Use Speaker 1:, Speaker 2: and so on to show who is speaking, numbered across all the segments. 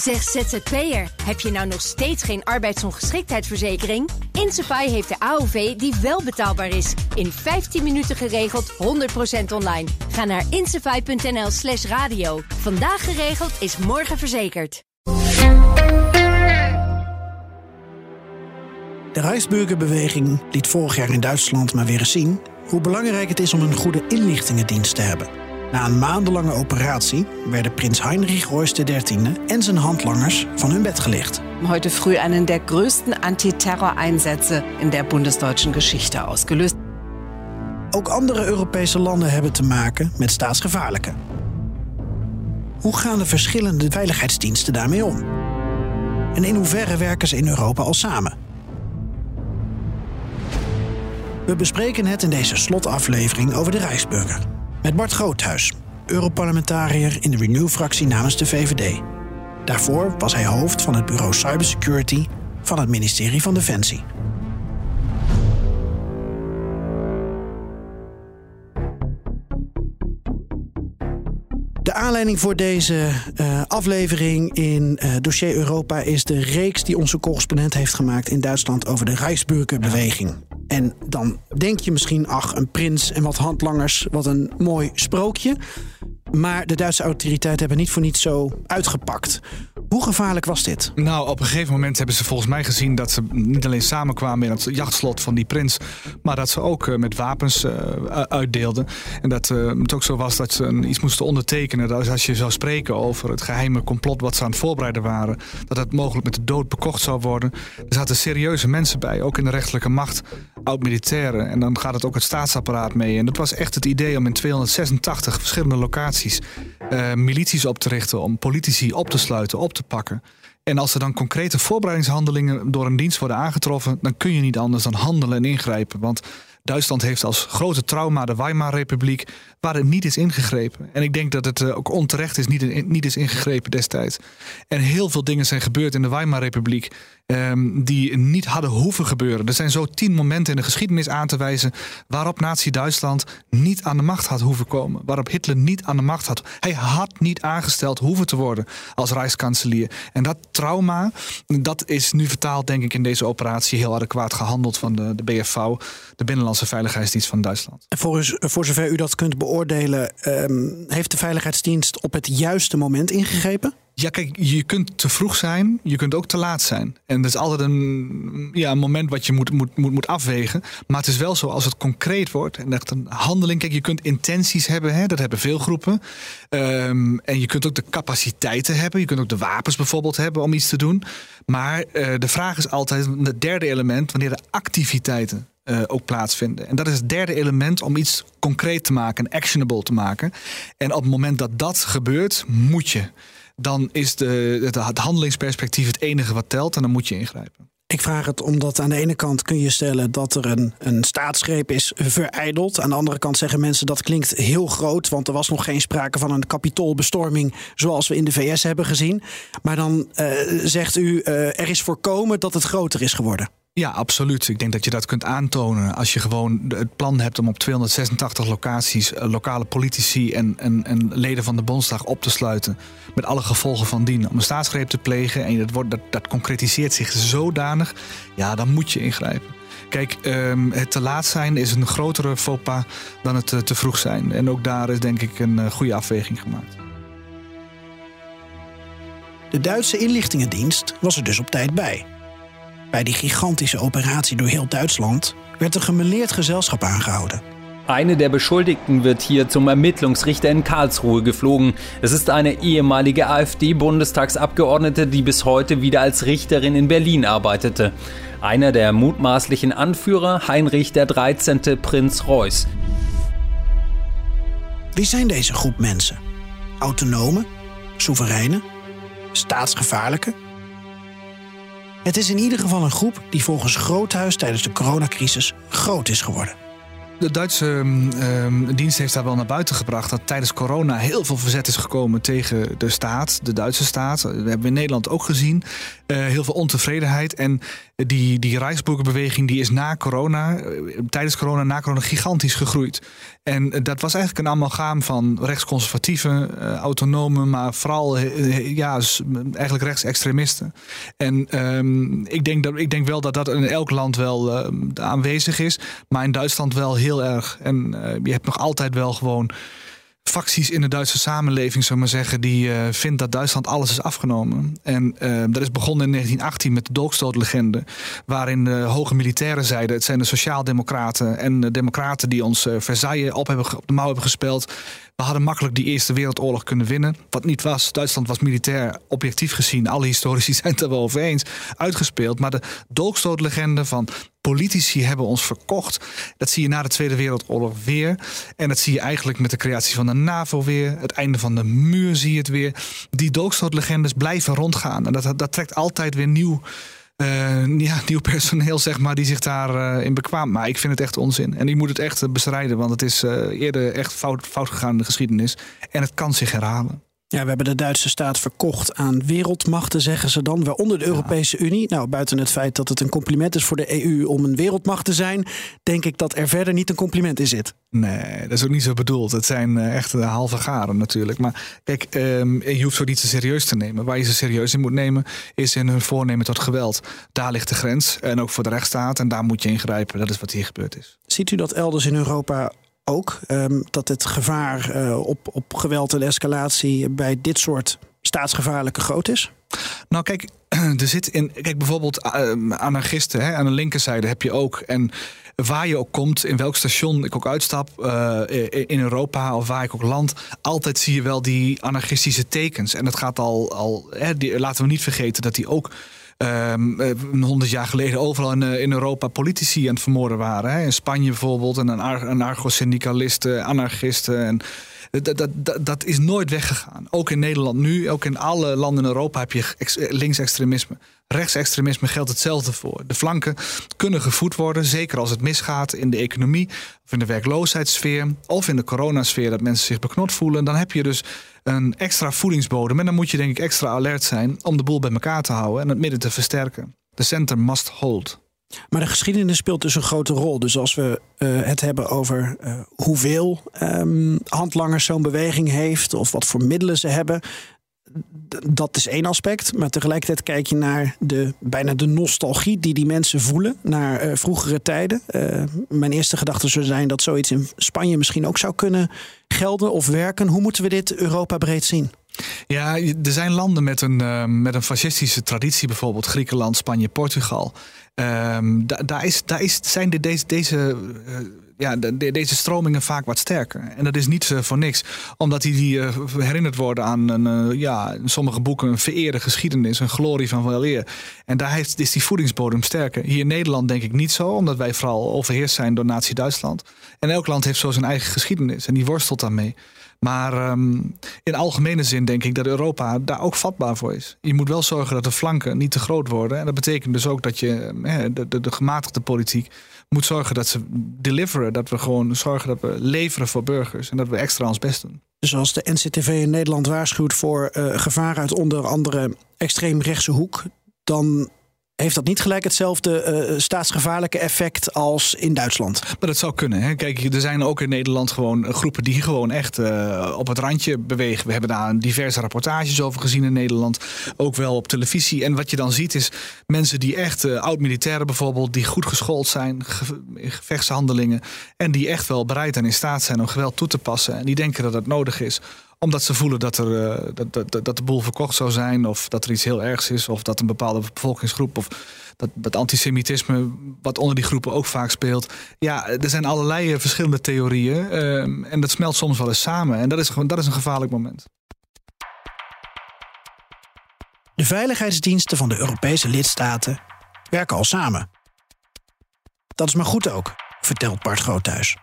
Speaker 1: Zeg ZZP'er, heb je nou nog steeds geen arbeidsongeschiktheidsverzekering? Insafai heeft de AOV die wel betaalbaar is. In 15 minuten geregeld, 100% online. Ga naar insafai.nl slash radio. Vandaag geregeld is morgen verzekerd.
Speaker 2: De Reichsbürgerbeweging liet vorig jaar in Duitsland maar weer eens zien... hoe belangrijk het is om een goede inlichtingendienst te hebben... Na een maandenlange operatie werden prins Heinrich Royce XIII en zijn handlangers van hun bed gelicht.
Speaker 3: Heute früh einen der größten Antiterror-Einsätze in der bundesdeutschen Geschichte ausgelöst.
Speaker 2: Ook andere Europese landen hebben te maken met staatsgevaarlijke. Hoe gaan de verschillende veiligheidsdiensten daarmee om? En in hoeverre werken ze in Europa al samen? We bespreken het in deze slotaflevering over de Rijksburger. Met Bart Groothuis, Europarlementariër in de Renew-fractie namens de VVD. Daarvoor was hij hoofd van het bureau Cybersecurity van het ministerie van Defensie. De aanleiding voor deze uh, aflevering in uh, Dossier Europa is de reeks die onze correspondent heeft gemaakt in Duitsland over de Rijksburgerbeweging. En dan denk je misschien, ach, een prins en wat handlangers, wat een mooi sprookje. Maar de Duitse autoriteiten hebben niet voor niets zo uitgepakt. Hoe gevaarlijk was dit?
Speaker 4: Nou, op een gegeven moment hebben ze volgens mij gezien dat ze niet alleen samenkwamen in het jachtslot van die prins, maar dat ze ook eh, met wapens uh, uitdeelden. En dat uh, het ook zo was dat ze iets moesten ondertekenen. Dat als je zou spreken over het geheime complot wat ze aan het voorbereiden waren, dat het mogelijk met de dood bekocht zou worden. Er zaten serieuze mensen bij, ook in de rechterlijke macht, oud-militairen. En dan gaat het ook het staatsapparaat mee. En dat was echt het idee om in 286 verschillende locaties milities op te richten, om politici op te sluiten, op te pakken. En als er dan concrete voorbereidingshandelingen door een dienst worden aangetroffen, dan kun je niet anders dan handelen en ingrijpen. Want Duitsland heeft als grote trauma de Weimar-republiek, waar het niet is ingegrepen. En ik denk dat het eh, ook onterecht is, niet, niet is ingegrepen destijds. En heel veel dingen zijn gebeurd in de Weimar-republiek um, die niet hadden hoeven gebeuren. Er zijn zo tien momenten in de geschiedenis aan te wijzen waarop Nazi-Duitsland niet aan de macht had hoeven komen. Waarop Hitler niet aan de macht had. Hij had niet aangesteld hoeven te worden als Rijkskanselier. En dat trauma, dat is nu vertaald denk ik in deze operatie heel adequaat gehandeld van de, de BFV, de Binnenlandse Veiligheidsdienst van Duitsland.
Speaker 2: Voor, voor zover u dat kunt beoordelen, um, heeft de Veiligheidsdienst op het juiste moment ingegrepen?
Speaker 4: Ja, kijk, je kunt te vroeg zijn, je kunt ook te laat zijn. En dat is altijd een, ja, een moment wat je moet, moet, moet, moet afwegen. Maar het is wel zo, als het concreet wordt en echt een handeling. Kijk, je kunt intenties hebben, hè, dat hebben veel groepen. Um, en je kunt ook de capaciteiten hebben. Je kunt ook de wapens bijvoorbeeld hebben om iets te doen. Maar uh, de vraag is altijd, het derde element, wanneer de activiteiten uh, ook plaatsvinden. En dat is het derde element om iets concreet te maken, actionable te maken. En op het moment dat dat gebeurt, moet je dan is de, het, handelingsperspectief het enige wat telt en dan moet je ingrijpen.
Speaker 2: Ik vraag het omdat aan de ene kant kun je stellen dat er een, een staatsgreep is vereideld. Aan de andere kant zeggen mensen dat klinkt heel groot, want er was nog geen sprake van een kapitoolbestorming zoals we in de VS hebben gezien. Maar dan uh, zegt u uh, er is voorkomen dat het groter is geworden.
Speaker 4: Ja, absoluut. Ik denk dat je dat kunt aantonen als je gewoon het plan hebt om op 286 locaties eh, lokale politici en, en, en, leden van de Bondsdag op te sluiten. Met alle gevolgen van dien. Om een staatsgreep te plegen en dat, wordt, dat, dat concretiseert zich zodanig. Ja, dan moet je ingrijpen. Kijk, um, het te laat zijn is een grotere faux pas dan het te, eh, te vroeg zijn. En ook daar is denk ik een uh, goede afweging gemaakt.
Speaker 2: De Duitse inlichtingendienst was er dus op tijd bij. Bij die gigantische operatie door heel Duitsland werd een gemeleerd gezelschap aangehouden.
Speaker 5: Eine der Beschuldigten wird hier zum Ermittlungsrichter in Karlsruhe geflogen. Es ist eine ehemalige AfD-Bundestagsabgeordnete, die bis heute wieder als Richterin in Berlin arbeitete. Einer der mutmaßlichen Anführer, Heinrich der 13. Prinz Reuß.
Speaker 2: Wie zijn deze groep mensen? Autonome? Soevereine? Staatsgevaarlijke? Het is in ieder geval een groep die volgens Groothuis tijdens de coronacrisis groot is geworden.
Speaker 4: De Duitse um, dienst heeft daar wel naar buiten gebracht dat tijdens corona heel veel verzet is gekomen tegen de staat, de Duitse staat. Dat hebben we in Nederland ook gezien. Uh, heel veel ontevredenheid. En die, die die is na corona, eh, tijdens corona, na corona gigantisch gegroeid. En dat was eigenlijk een amalgaam van rechtsconservatieven, uh, autonomen, maar vooral ja, eigenlijk rechtsextremisten. En um, ik, denk dat, ik denk wel dat dat in elk land wel aanwezig is, maar in Duitsland wel heel erg. En uh, je hebt nog altijd wel gewoon facties in de Duitse samenleving, zou maar zeggen, die uh, vindt dat Duitsland alles is afgenomen. En uh, dat is begonnen in 1918 met de dolkstootlegende, waarin de hoge militairen zeiden: het zijn de sociaaldemocraten en de democraten die ons uh, Versailles op, hebben, op de mouw hebben gespeeld. We hadden makkelijk die Eerste Wereldoorlog kunnen winnen. Wat niet was. Duitsland was militair objectief gezien. Alle historici zijn het er wel over eens. Uitgespeeld. Maar de dolkstootlegende van politici hebben ons verkocht. Dat zie je na de Tweede Wereldoorlog weer. En dat zie je eigenlijk met de creatie van de NAVO weer. Het einde van de muur zie je het weer. Die dolkstootlegendes blijven rondgaan. En dat, dat trekt altijd weer nieuw uh, ja, nieuw personeel, zeg maar, die zich daarin uh, in bekwaam. Maar ik vind het echt onzin. En die moet het echt bestrijden, want het is eerder echt fout, fout gegaan in de geschiedenis. En het kan zich herhalen.
Speaker 2: Ja, we hebben de Duitse staat verkocht aan wereldmachten, zeggen ze dan, waaronder de Europese Unie. Nou, buiten het feit dat het een compliment is voor de EU om een wereldmacht te zijn, denk ik dat er verder niet een compliment in zit.
Speaker 4: Nee, dat is ook niet zo bedoeld. Het zijn uh, echt uh, halve garen natuurlijk. Maar kijk, um, je hoeft zo niet te serieus te nemen. Waar je ze serieus in moet nemen, is in hun voornemen tot geweld. Daar ligt de grens. En ook voor de rechtsstaat. En daar moet je ingrijpen. Dat is wat hier gebeurd is.
Speaker 2: Ziet u dat elders in Europa ook. Um, dat het gevaar uh, op, op geweld en escalatie bij dit soort staatsgevaarlijke groot is?
Speaker 4: Nou, kijk, er zit in. Kijk, bijvoorbeeld uh, anarchisten hè, aan de linkerzijde heb je ook. En waar je ook komt, in welk station ik ook uitstap uh, in Europa of waar ik ook land, altijd zie je wel die anarchistische tekens. En dat gaat al, al hè, die, laten we niet vergeten dat die ook um, jaar geleden overal in, in, Europa politici aan het vermoorden waren. Hè? In Spanje bijvoorbeeld, en een anarcho-syndicalisten, anarchisten. En dat, dat, dat, is nooit weggegaan. Ook in Nederland nu, ook in alle landen in Europa heb je linksextremisme. Rechtsextremisme geldt hetzelfde voor. De flanken kunnen gevoed worden, zeker als het misgaat in de economie of in de werkloosheidssfeer of in de coronasfeer dat mensen zich beknot voelen. Dan heb je dus een extra voedingsbodem en dan moet je denk ik extra alert zijn om de boel bij elkaar te houden en het midden te versterken. De center must hold.
Speaker 2: Maar de geschiedenis speelt dus een grote rol. Dus als we uh, het hebben over uh, hoeveel um, handlangers zo'n beweging heeft of wat voor middelen ze hebben, dat is één aspect. Maar tegelijkertijd kijk je naar de, bijna de nostalgie die die mensen voelen naar uh, vroegere tijden. Mijn eerste gedachte zou zijn dat zoiets in Spanje misschien ook zou kunnen gelden of werken. Hoe moeten we dit Europa breed zien?
Speaker 4: Ja, er zijn landen met een, met een fascistische traditie, bijvoorbeeld Griekenland, Spanje, Portugal. Da, daar, is, daar is, zijn de, deze, deze uh, ja, de, deze stromingen vaak wat sterker. En dat is niet uh, voor niks. Omdat die, die uh, herinnerd worden aan een, ja, in sommige boeken een vereerde geschiedenis, een glorie van weleer. En daar heeft, is die voedingsbodem sterker. Hier in Nederland denk ik niet zo, omdat wij vooral overheerst zijn door Nazi-Duitsland. En elk land heeft zo zijn eigen geschiedenis en die worstelt daarmee. Maar um, in algemene zin denk ik dat Europa daar ook vatbaar voor is. Je moet wel zorgen dat de flanken niet te groot worden. En dat betekent dus ook dat je de, de, de gematigde politiek moet zorgen dat ze deliveren. Dat we gewoon zorgen dat we leveren voor burgers. En dat we extra ons best doen.
Speaker 2: Dus als de NCTV in Nederland waarschuwt voor uh, gevaar uit onder andere extreemrechtse hoek, dan heeft dat niet gelijk hetzelfde uh, staatsgevaarlijke effect als in Duitsland?
Speaker 4: Maar dat zou kunnen. Hè? Kijk, er zijn ook in Nederland gewoon groepen die gewoon echt uh, op het randje bewegen. We hebben daar diverse rapportages over gezien in Nederland. Ook wel op televisie. En wat je dan ziet is mensen die echt, oud-militairen bijvoorbeeld, die goed geschoold zijn, ge gevechtshandelingen. En die echt wel bereid en in staat zijn om geweld toe te passen. En die denken dat dat nodig is omdat ze voelen dat, er, uh, dat, dat, dat de boel verkocht zou zijn, of dat er iets heel ergs is, of dat een bepaalde bevolkingsgroep, of dat, dat antisemitisme, wat onder die groepen ook vaak speelt. Ja, er zijn allerlei verschillende theorieën. Uh, en dat smelt soms wel eens samen. En dat is, dat is een gevaarlijk moment.
Speaker 2: De veiligheidsdiensten van de Europese lidstaten werken al samen. Dat is maar goed ook, vertelt Bart Groothuis.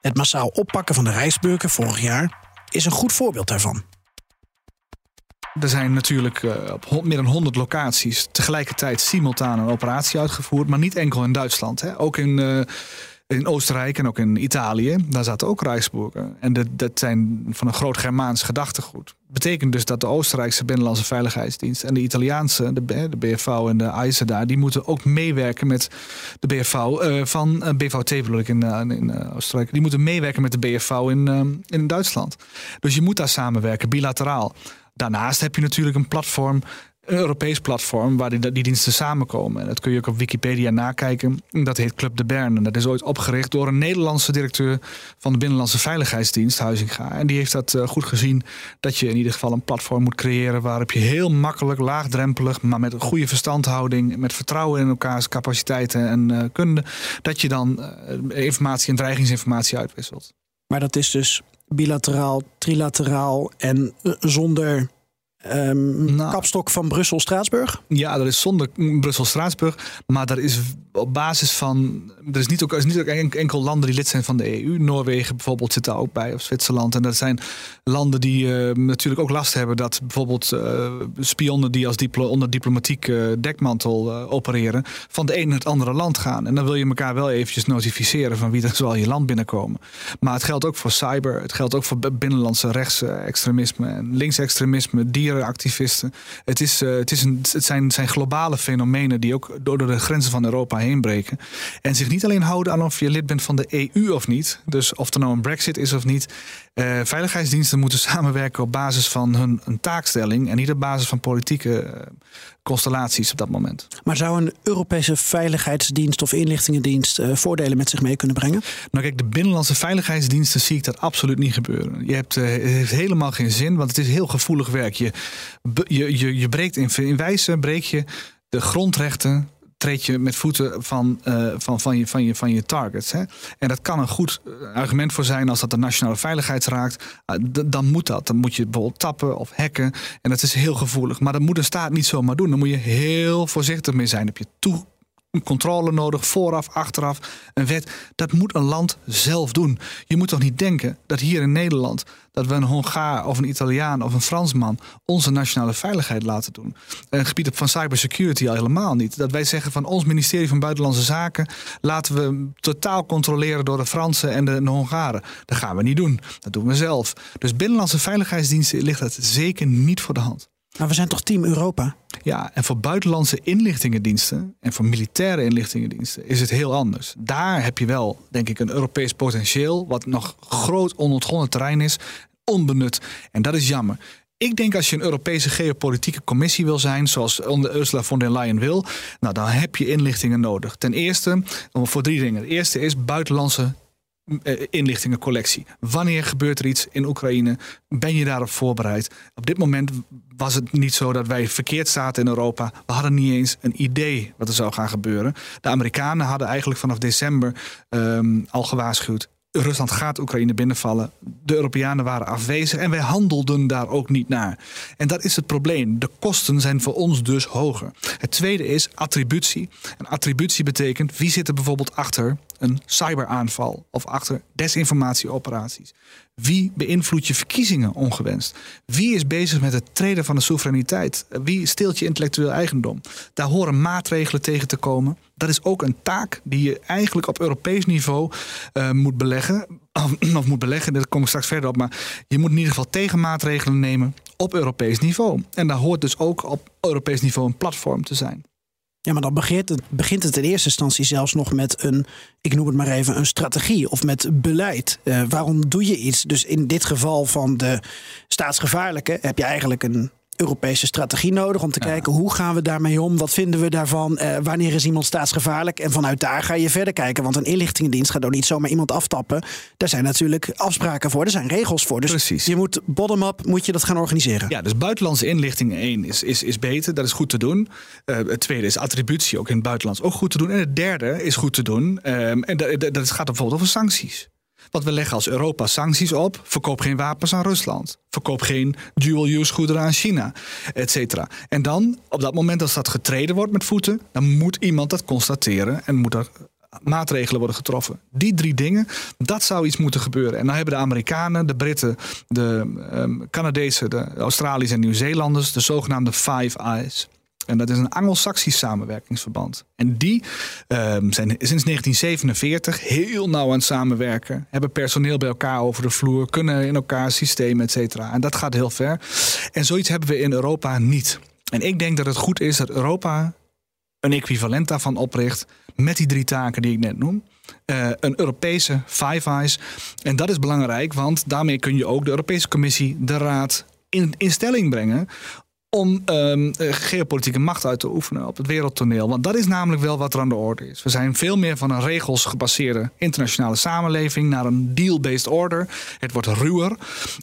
Speaker 2: Het massaal oppakken van de reisburger vorig jaar is een goed voorbeeld daarvan.
Speaker 4: Er zijn natuurlijk uh, op meer dan 100 locaties tegelijkertijd simultaan een operatie uitgevoerd, maar niet enkel in Duitsland. Hè. Ook in uh, In Oostenrijk en ook in Italië, daar zaten ook Rijksburgen. En dat, dat zijn van een groot Germaans gedachtegoed. Betekent dus dat de Oostenrijkse Binnenlandse Veiligheidsdienst en de Italiaanse, de, BFV en de IJzer daar, die moeten ook meewerken met de BFV uh, van uh, BVT bedoel ik in, uh, in Oostenrijk. Die moeten meewerken met de BFV in, in Duitsland. Dus je moet daar samenwerken, bilateraal. Daarnaast heb je natuurlijk een platform een Europees platform waar die, die diensten samenkomen. En dat kun je ook op Wikipedia nakijken. Dat heet Club de Bern. En dat is ooit opgericht door een Nederlandse directeur van de Binnenlandse Veiligheidsdienst, Huizinga. En die heeft dat uh, goed gezien dat je in ieder geval een platform moet creëren waarop je heel makkelijk, laagdrempelig, maar met een goede verstandhouding, met vertrouwen in elkaars capaciteiten en uh, kunde, dat je dan uh, informatie en dreigingsinformatie uitwisselt.
Speaker 2: Maar dat is dus bilateraal, trilateraal en zonder Um, nou, kapstok van Brussel-Straatsburg?
Speaker 4: Ja, dat is zonder Brussel-Straatsburg. Maar daar is op basis van. Er is niet ook, is niet ook enkel landen die lid zijn van de EU. Noorwegen bijvoorbeeld zit daar ook bij, of Zwitserland. En dat zijn landen die uh, natuurlijk ook last hebben dat bijvoorbeeld uh, spionnen die als onder diplomatieke uh, dekmantel opereren, van de een naar het andere land gaan. En dan wil je elkaar wel eventjes notificeren van wie er zal je land binnenkomen. Maar het geldt ook voor cyber, het geldt ook voor binnenlandse rechtsextremisme en linksextremisme, dieren activisten. Het, is, het, is een, het zijn, zijn globale fenomenen die ook door de grenzen van Europa heen breken. En zich niet alleen houden aan of je lid bent van de EU of niet. Dus of er nou een brexit is of niet. Uh, veiligheidsdiensten moeten samenwerken op basis van hun een taakstelling. En niet op basis van politieke uh, constellaties op dat moment.
Speaker 2: Maar zou een Europese veiligheidsdienst of inlichtingendienst voordelen met zich mee kunnen brengen?
Speaker 4: Nou kijk, de binnenlandse veiligheidsdiensten zie ik dat absoluut niet gebeuren. Je hebt, het heeft helemaal geen zin, want het is heel gevoelig werk. Je, je, je, je breekt in, in wijze breek je de grondrechten treed je met voeten van, uh, van, van, je, van, je, van je targets. Hè? En dat kan een goed eh, argument voor zijn als dat de nationale veiligheid raakt. Uh, dan moet dat. Dan moet je bijvoorbeeld tappen of hacken. En dat is heel gevoelig. Maar dat moet een staat niet zomaar doen. Dan moet je heel voorzichtig mee zijn. Heb je toe controle nodig, vooraf, achteraf. Een wet, dat moet een land zelf doen. Je moet toch niet denken dat hier in Nederland... dat we een Hongaar of een Italiaan of een Fransman... onze nationale veiligheid laten doen. Een gebied van cybersecurity al helemaal niet. Dat wij zeggen van ons ministerie van Buitenlandse Zaken... laten we totaal controleren door de Fransen en de, de Hongaren. Dat gaan we niet doen. Dat doen we zelf. Dus binnenlandse veiligheidsdiensten ligt dat zeker niet voor de hand.
Speaker 2: Maar we zijn toch Team Europa?
Speaker 4: Ja, en voor buitenlandse inlichtingendiensten en voor militaire inlichtingendiensten is het heel anders. Daar heb je wel, denk ik, een Europees potentieel, wat nog groot onontgonnen terrein is, onbenut. En dat is jammer. Ik denk als je een Europese geopolitieke commissie wil zijn, zoals Ursula von der Leyen wil, nou dan heb je inlichtingen nodig. Ten eerste, voor drie dingen. Het eerste is buitenlandse inlichtingencollectie. Wanneer gebeurt er iets in Oekraïne? Ben je daarop voorbereid? Op dit moment was het niet zo dat wij verkeerd zaten in Europa. We hadden niet eens een idee wat er zou gaan gebeuren. De Amerikanen hadden eigenlijk vanaf december um, al gewaarschuwd. Rusland gaat Oekraïne binnenvallen. De Europeanen waren afwezig en wij handelden daar ook niet naar. En dat is het probleem. De kosten zijn voor ons dus hoger. Het tweede is attributie. En attributie betekent wie zit er bijvoorbeeld achter een cyberaanval of achter desinformatieoperaties. Wie beïnvloedt je verkiezingen ongewenst? Wie is bezig met het treden van de soevereiniteit? Wie steelt je intellectueel eigendom? Daar horen maatregelen tegen te komen. Dat is ook een taak die je eigenlijk op Europees niveau uh, moet beleggen. Of moet beleggen, daar kom ik straks verder op. Maar je moet in ieder geval tegenmaatregelen nemen op Europees niveau. En daar hoort dus ook op Europees niveau een platform te zijn.
Speaker 2: Ja, maar dan begint het, begint het in eerste instantie zelfs nog met een, ik noem het maar even, een strategie of met beleid. Uh, waarom doe je iets? Dus in dit geval van de staatsgevaarlijke heb je eigenlijk een Europese strategie nodig om te kijken hoe gaan we daarmee om, wat vinden we daarvan, uh, wanneer is iemand staatsgevaarlijk en vanuit daar ga je verder kijken. Want een inlichtingendienst gaat ook niet zomaar iemand aftappen. Daar zijn natuurlijk afspraken voor, er zijn regels voor. Dus
Speaker 4: Precies.
Speaker 2: je moet bottom-up moet je dat gaan organiseren.
Speaker 4: Ja, dus buitenlandse inlichting één is, is, is beter, dat is goed te doen. Uh, het tweede is attributie, ook in het buitenland, ook goed te doen. En het derde is goed te doen, um, en dat, dat gaat bijvoorbeeld over sancties. Want we leggen als Europa sancties op. Verkoop geen wapens aan Rusland. Verkoop geen dual-use goederen aan China, et cetera. En dan, op dat moment als dat getreden wordt met voeten, dan moet iemand dat constateren en moet er maatregelen worden getroffen. Die drie dingen, dat zou iets moeten gebeuren. En dan hebben de Amerikanen, de Britten, de um, Canadezen, de Australiërs en Nieuw-Zeelanders de zogenaamde Five Eyes. En dat is een Anglo-Saxisch samenwerkingsverband. En die ehm, zijn sinds 1947 heel nauw aan het samenwerken. Hebben personeel bij elkaar over de vloer. Kunnen in elkaar systemen, et cetera. En dat gaat heel ver. En zoiets hebben we in Europa niet. En ik denk dat het goed is dat Europa een equivalent daarvan opricht. Met die drie taken die ik net noem. Uh, een Europese Five Eyes. En dat is belangrijk, want daarmee kun je ook de Europese Commissie, de Raad in, in stelling brengen om um, geopolitieke macht uit te oefenen op het wereldtoneel. Want dat is namelijk wel wat er aan de orde is. We zijn veel meer van een regels gebaseerde internationale samenleving naar een deal-based order. Het wordt ruwer.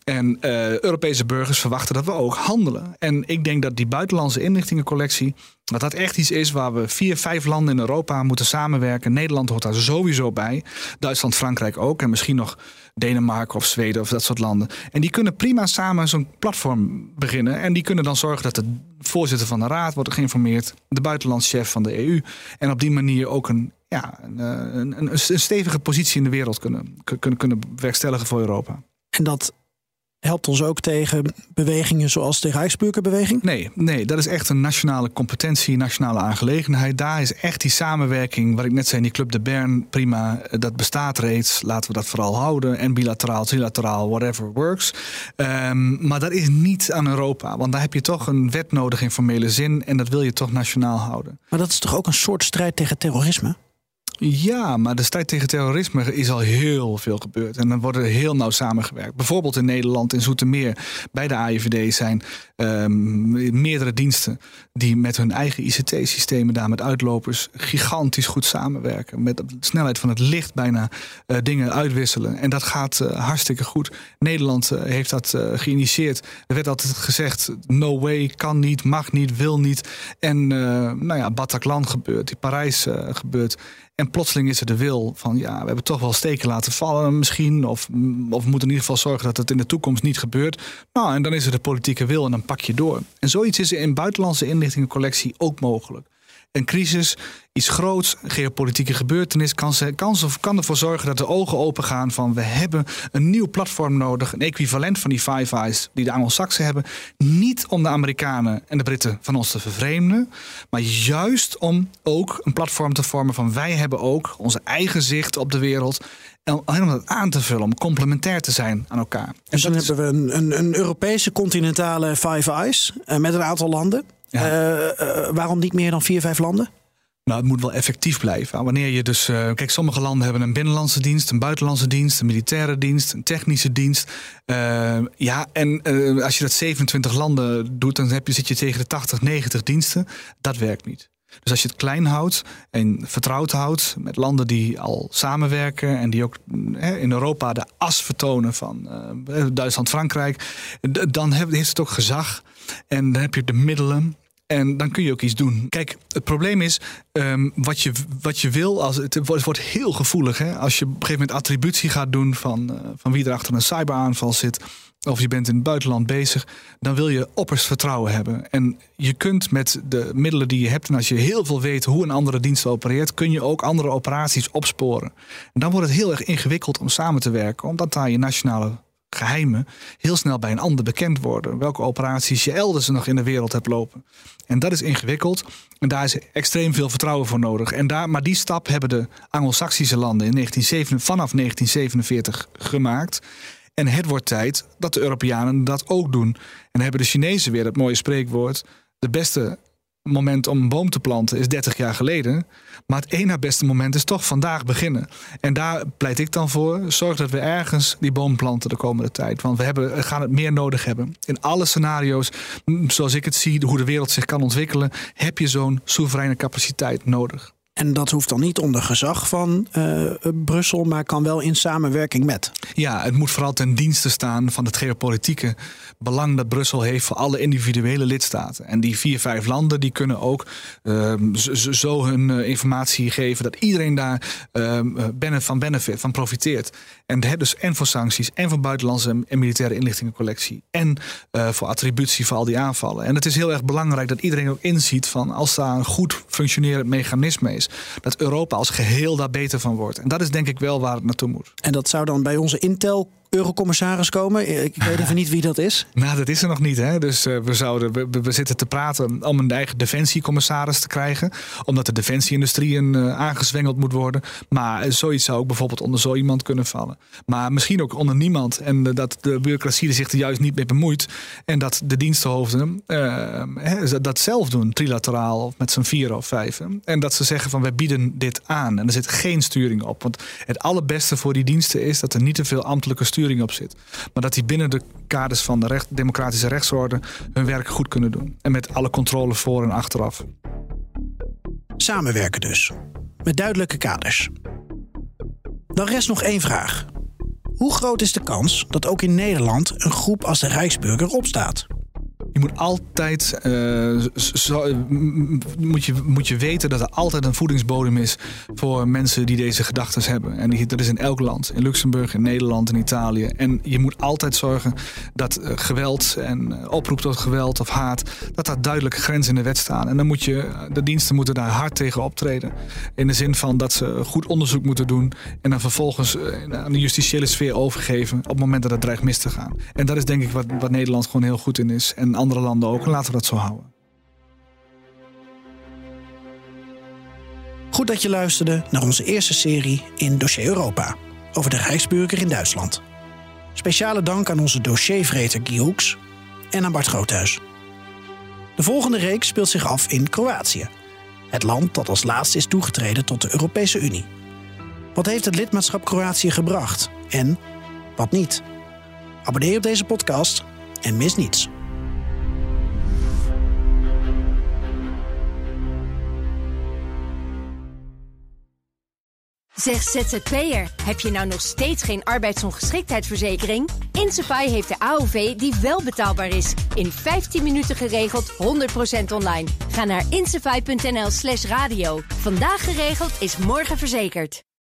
Speaker 4: En uh, Europese burgers verwachten dat we ook handelen. En ik denk dat die buitenlandse inlichtingencollectie dat dat echt iets is waar we vier, vijf landen in Europa moeten samenwerken. Nederland hoort daar sowieso bij. Duitsland, Frankrijk ook. En misschien nog Denemarken of Zweden of dat soort landen. En die kunnen prima samen zo'n platform beginnen. En die kunnen dan zorgen dat de voorzitter van de raad wordt geïnformeerd. De buitenlandschef van de EU. En op die manier ook een, ja, een, een, een, een stevige positie in de wereld kunnen, kunnen, kunnen bewerkstelligen voor Europa.
Speaker 2: En dat helpt ons ook tegen bewegingen zoals de Rijksburgerbeweging?
Speaker 4: Nee, nee, dat is echt een nationale competentie, nationale aangelegenheid. Daar is echt die samenwerking, wat ik net zei, die Club de Bern, prima, dat bestaat reeds. Laten we dat vooral houden. En bilateraal, trilateraal, whatever works. Um, maar dat is niet aan Europa, want daar heb je toch een wet nodig in formele zin en dat wil je toch nationaal houden.
Speaker 2: Maar dat is toch ook een soort strijd tegen terrorisme?
Speaker 4: Ja, maar de strijd tegen terrorisme is al heel veel gebeurd. En dan wordt er heel nauw samengewerkt. Bijvoorbeeld in Nederland, in Zoetermeer, bij de AIVD zijn um, meerdere diensten die met hun eigen ICT-systemen daar met uitlopers gigantisch goed samenwerken. Met de snelheid van het licht bijna uh, dingen uitwisselen. En dat gaat uh, hartstikke goed. Nederland uh, heeft dat geïnitieerd. Er werd altijd gezegd: no way, kan niet, mag niet, wil niet. En nou ja, Bataclan gebeurt, in Parijs gebeurt. En plotseling is er de wil van ja, we hebben toch wel steken laten vallen misschien. Of, of we moeten in ieder geval zorgen dat het in de toekomst niet gebeurt. Nou, en dan is er de politieke wil en dan pak je door. En zoiets is er in buitenlandse inlichtingencollectie ook mogelijk. Een crisis, iets groots, geopolitieke gebeurtenis, kan, ze, kan, ze, kan ervoor zorgen dat de ogen open gaan van we hebben een nieuw platform nodig, een equivalent van die Five Eyes die de Anglo-Saxen hebben. Niet om de Amerikanen en de Britten van ons te vervreemden, maar juist om ook een platform te vormen van wij hebben ook onze eigen zicht op de wereld. En om dat aan te vullen, om complementair te zijn aan elkaar.
Speaker 2: Dus dan hebben we een, een, een Europese continentale Five Eyes uh, met een aantal landen. Ja. Uh, uh, waarom niet meer dan vier, vijf landen?
Speaker 4: Nou, het moet wel effectief blijven. Wanneer je dus. Uh, kijk, sommige landen hebben een binnenlandse dienst, een buitenlandse dienst, een militaire dienst, een technische dienst. Uh, ja, en uh, als je dat 27 landen doet, dan heb je, zit je tegen de 80, 90 diensten. Dat werkt niet. Dus als je het klein houdt en vertrouwd houdt met landen die al samenwerken en die ook hè, in Europa de as vertonen van Duitsland, Frankrijk, dan heeft het ook gezag en dan heb je de middelen. En dan kun je ook iets doen. Kijk, het probleem is, um, wat, je, wat je wil, als, het, wordt, het wordt heel gevoelig. Hè? Als je op een gegeven moment attributie gaat doen van, uh, van wie er achter een cyberaanval zit. Of je bent in het buitenland bezig, dan wil je opperst vertrouwen hebben. En je kunt met de middelen die je hebt, en als je heel veel weet hoe een andere dienst opereert, kun je ook andere operaties opsporen. En dan wordt het heel erg ingewikkeld om samen te werken, omdat daar je nationale geheimen heel snel bij een ander bekend worden. Welke operaties je elders nog in de wereld hebt lopen. En dat is ingewikkeld. En daar is extreem veel vertrouwen voor nodig. En daar, maar die stap hebben de Anglo-Saxische landen in 1947, vanaf 1947 gemaakt. En het wordt tijd dat de Europeanen dat ook doen. En hebben de Chinezen weer het mooie spreekwoord. De beste moment om een boom te planten is 30 jaar geleden. Maar het ene beste moment is toch vandaag beginnen. En daar pleit ik dan voor. Zorg dat we ergens die boom planten de komende tijd. Want we hebben, gaan het meer nodig hebben. In alle scenario's, zoals ik het zie, hoe de wereld zich kan ontwikkelen, heb je zo'n soevereine capaciteit nodig.
Speaker 2: En dat hoeft dan niet onder gezag van uh, Brussel, maar kan wel in samenwerking met.
Speaker 4: Ja, het moet vooral ten dienste staan van het geopolitieke belang dat Brussel heeft voor alle individuele lidstaten. En die vier, vijf landen die kunnen ook uh, zo hun uh, informatie geven dat iedereen daar ehm, van benefit, van profiteert. En dus en voor sancties, en voor buitenlandse en militaire inlichtingencollectie, en voor attributie voor al die aanvallen. En het is heel erg belangrijk dat iedereen ook inziet van als daar een goed functionerend mechanisme is dat Europa als geheel daar beter van wordt. En dat is denk ik wel waar het naartoe moet.
Speaker 2: En dat zou dan bij onze Intel eurocommissaris komen. Ik weet even niet wie dat is.
Speaker 4: Nou, dat is er nog niet. Hè? Dus uh, we, zouden, we, we, zitten te praten om een eigen defensiecommissaris te krijgen. Omdat de defensieindustrie uh, aangezwengeld moet worden. Maar zoiets zou ook bijvoorbeeld onder zo iemand kunnen vallen. Maar misschien ook onder niemand. En dat de bureaucratie zich er juist niet mee bemoeit. En dat de dienstenhoofden dat zelf doen, trilateraal of met z'n vier of vijf. En dat ze zeggen van wij bieden dit aan. En er zit geen sturing op. Want het allerbeste voor die diensten is dat er niet te veel ambtelijke sturing op zit. Maar dat die binnen de kaders van de recht, democratische rechtsorde hun werk goed kunnen doen. En met alle controle voor en achteraf.
Speaker 2: Samenwerken dus. Met duidelijke kaders. Dan rest nog één vraag. Hoe groot is de kans dat ook in Nederland een groep als de Rijksburger opstaat?
Speaker 4: Je moet altijd uh, zo, moet je, moet je weten dat er altijd een voedingsbodem is voor mensen die deze gedachten hebben. En dat is in elk land. In Luxemburg, in Nederland, in Italië. En je moet altijd zorgen dat uh, geweld en oproep tot geweld of haat, dat daar duidelijke grenzen in de wet staan. En dan moet je, de diensten moeten daar hard tegen optreden. In de zin van dat ze goed onderzoek moeten doen en dan vervolgens aan de justitiële sfeer overgeven op het moment dat het dreigt mis te gaan. En dat is denk ik wat, wat Nederland gewoon heel goed in is. En andere landen ook. En laten we dat zo houden.
Speaker 2: Goed dat je luisterde naar onze eerste serie in Dossier Europa over de Rijksburger in Duitsland. Speciale dank aan onze dossiervreter Guy Hoeks en aan Bart Groothuis. De volgende reeks speelt zich af in Kroatië, het land dat als laatste is toegetreden tot de Europese Unie. Wat heeft het lidmaatschap Kroatië gebracht en wat niet? Abonneer op deze podcast en mis niets.
Speaker 1: Zeg ZZP'er, heb je nou nog steeds geen arbeidsongeschiktheidsverzekering? Insafai heeft de AOV die wel betaalbaar is. In 15 minuten geregeld, 100% online. Ga naar insafai.nl slash radio. Vandaag geregeld is morgen verzekerd.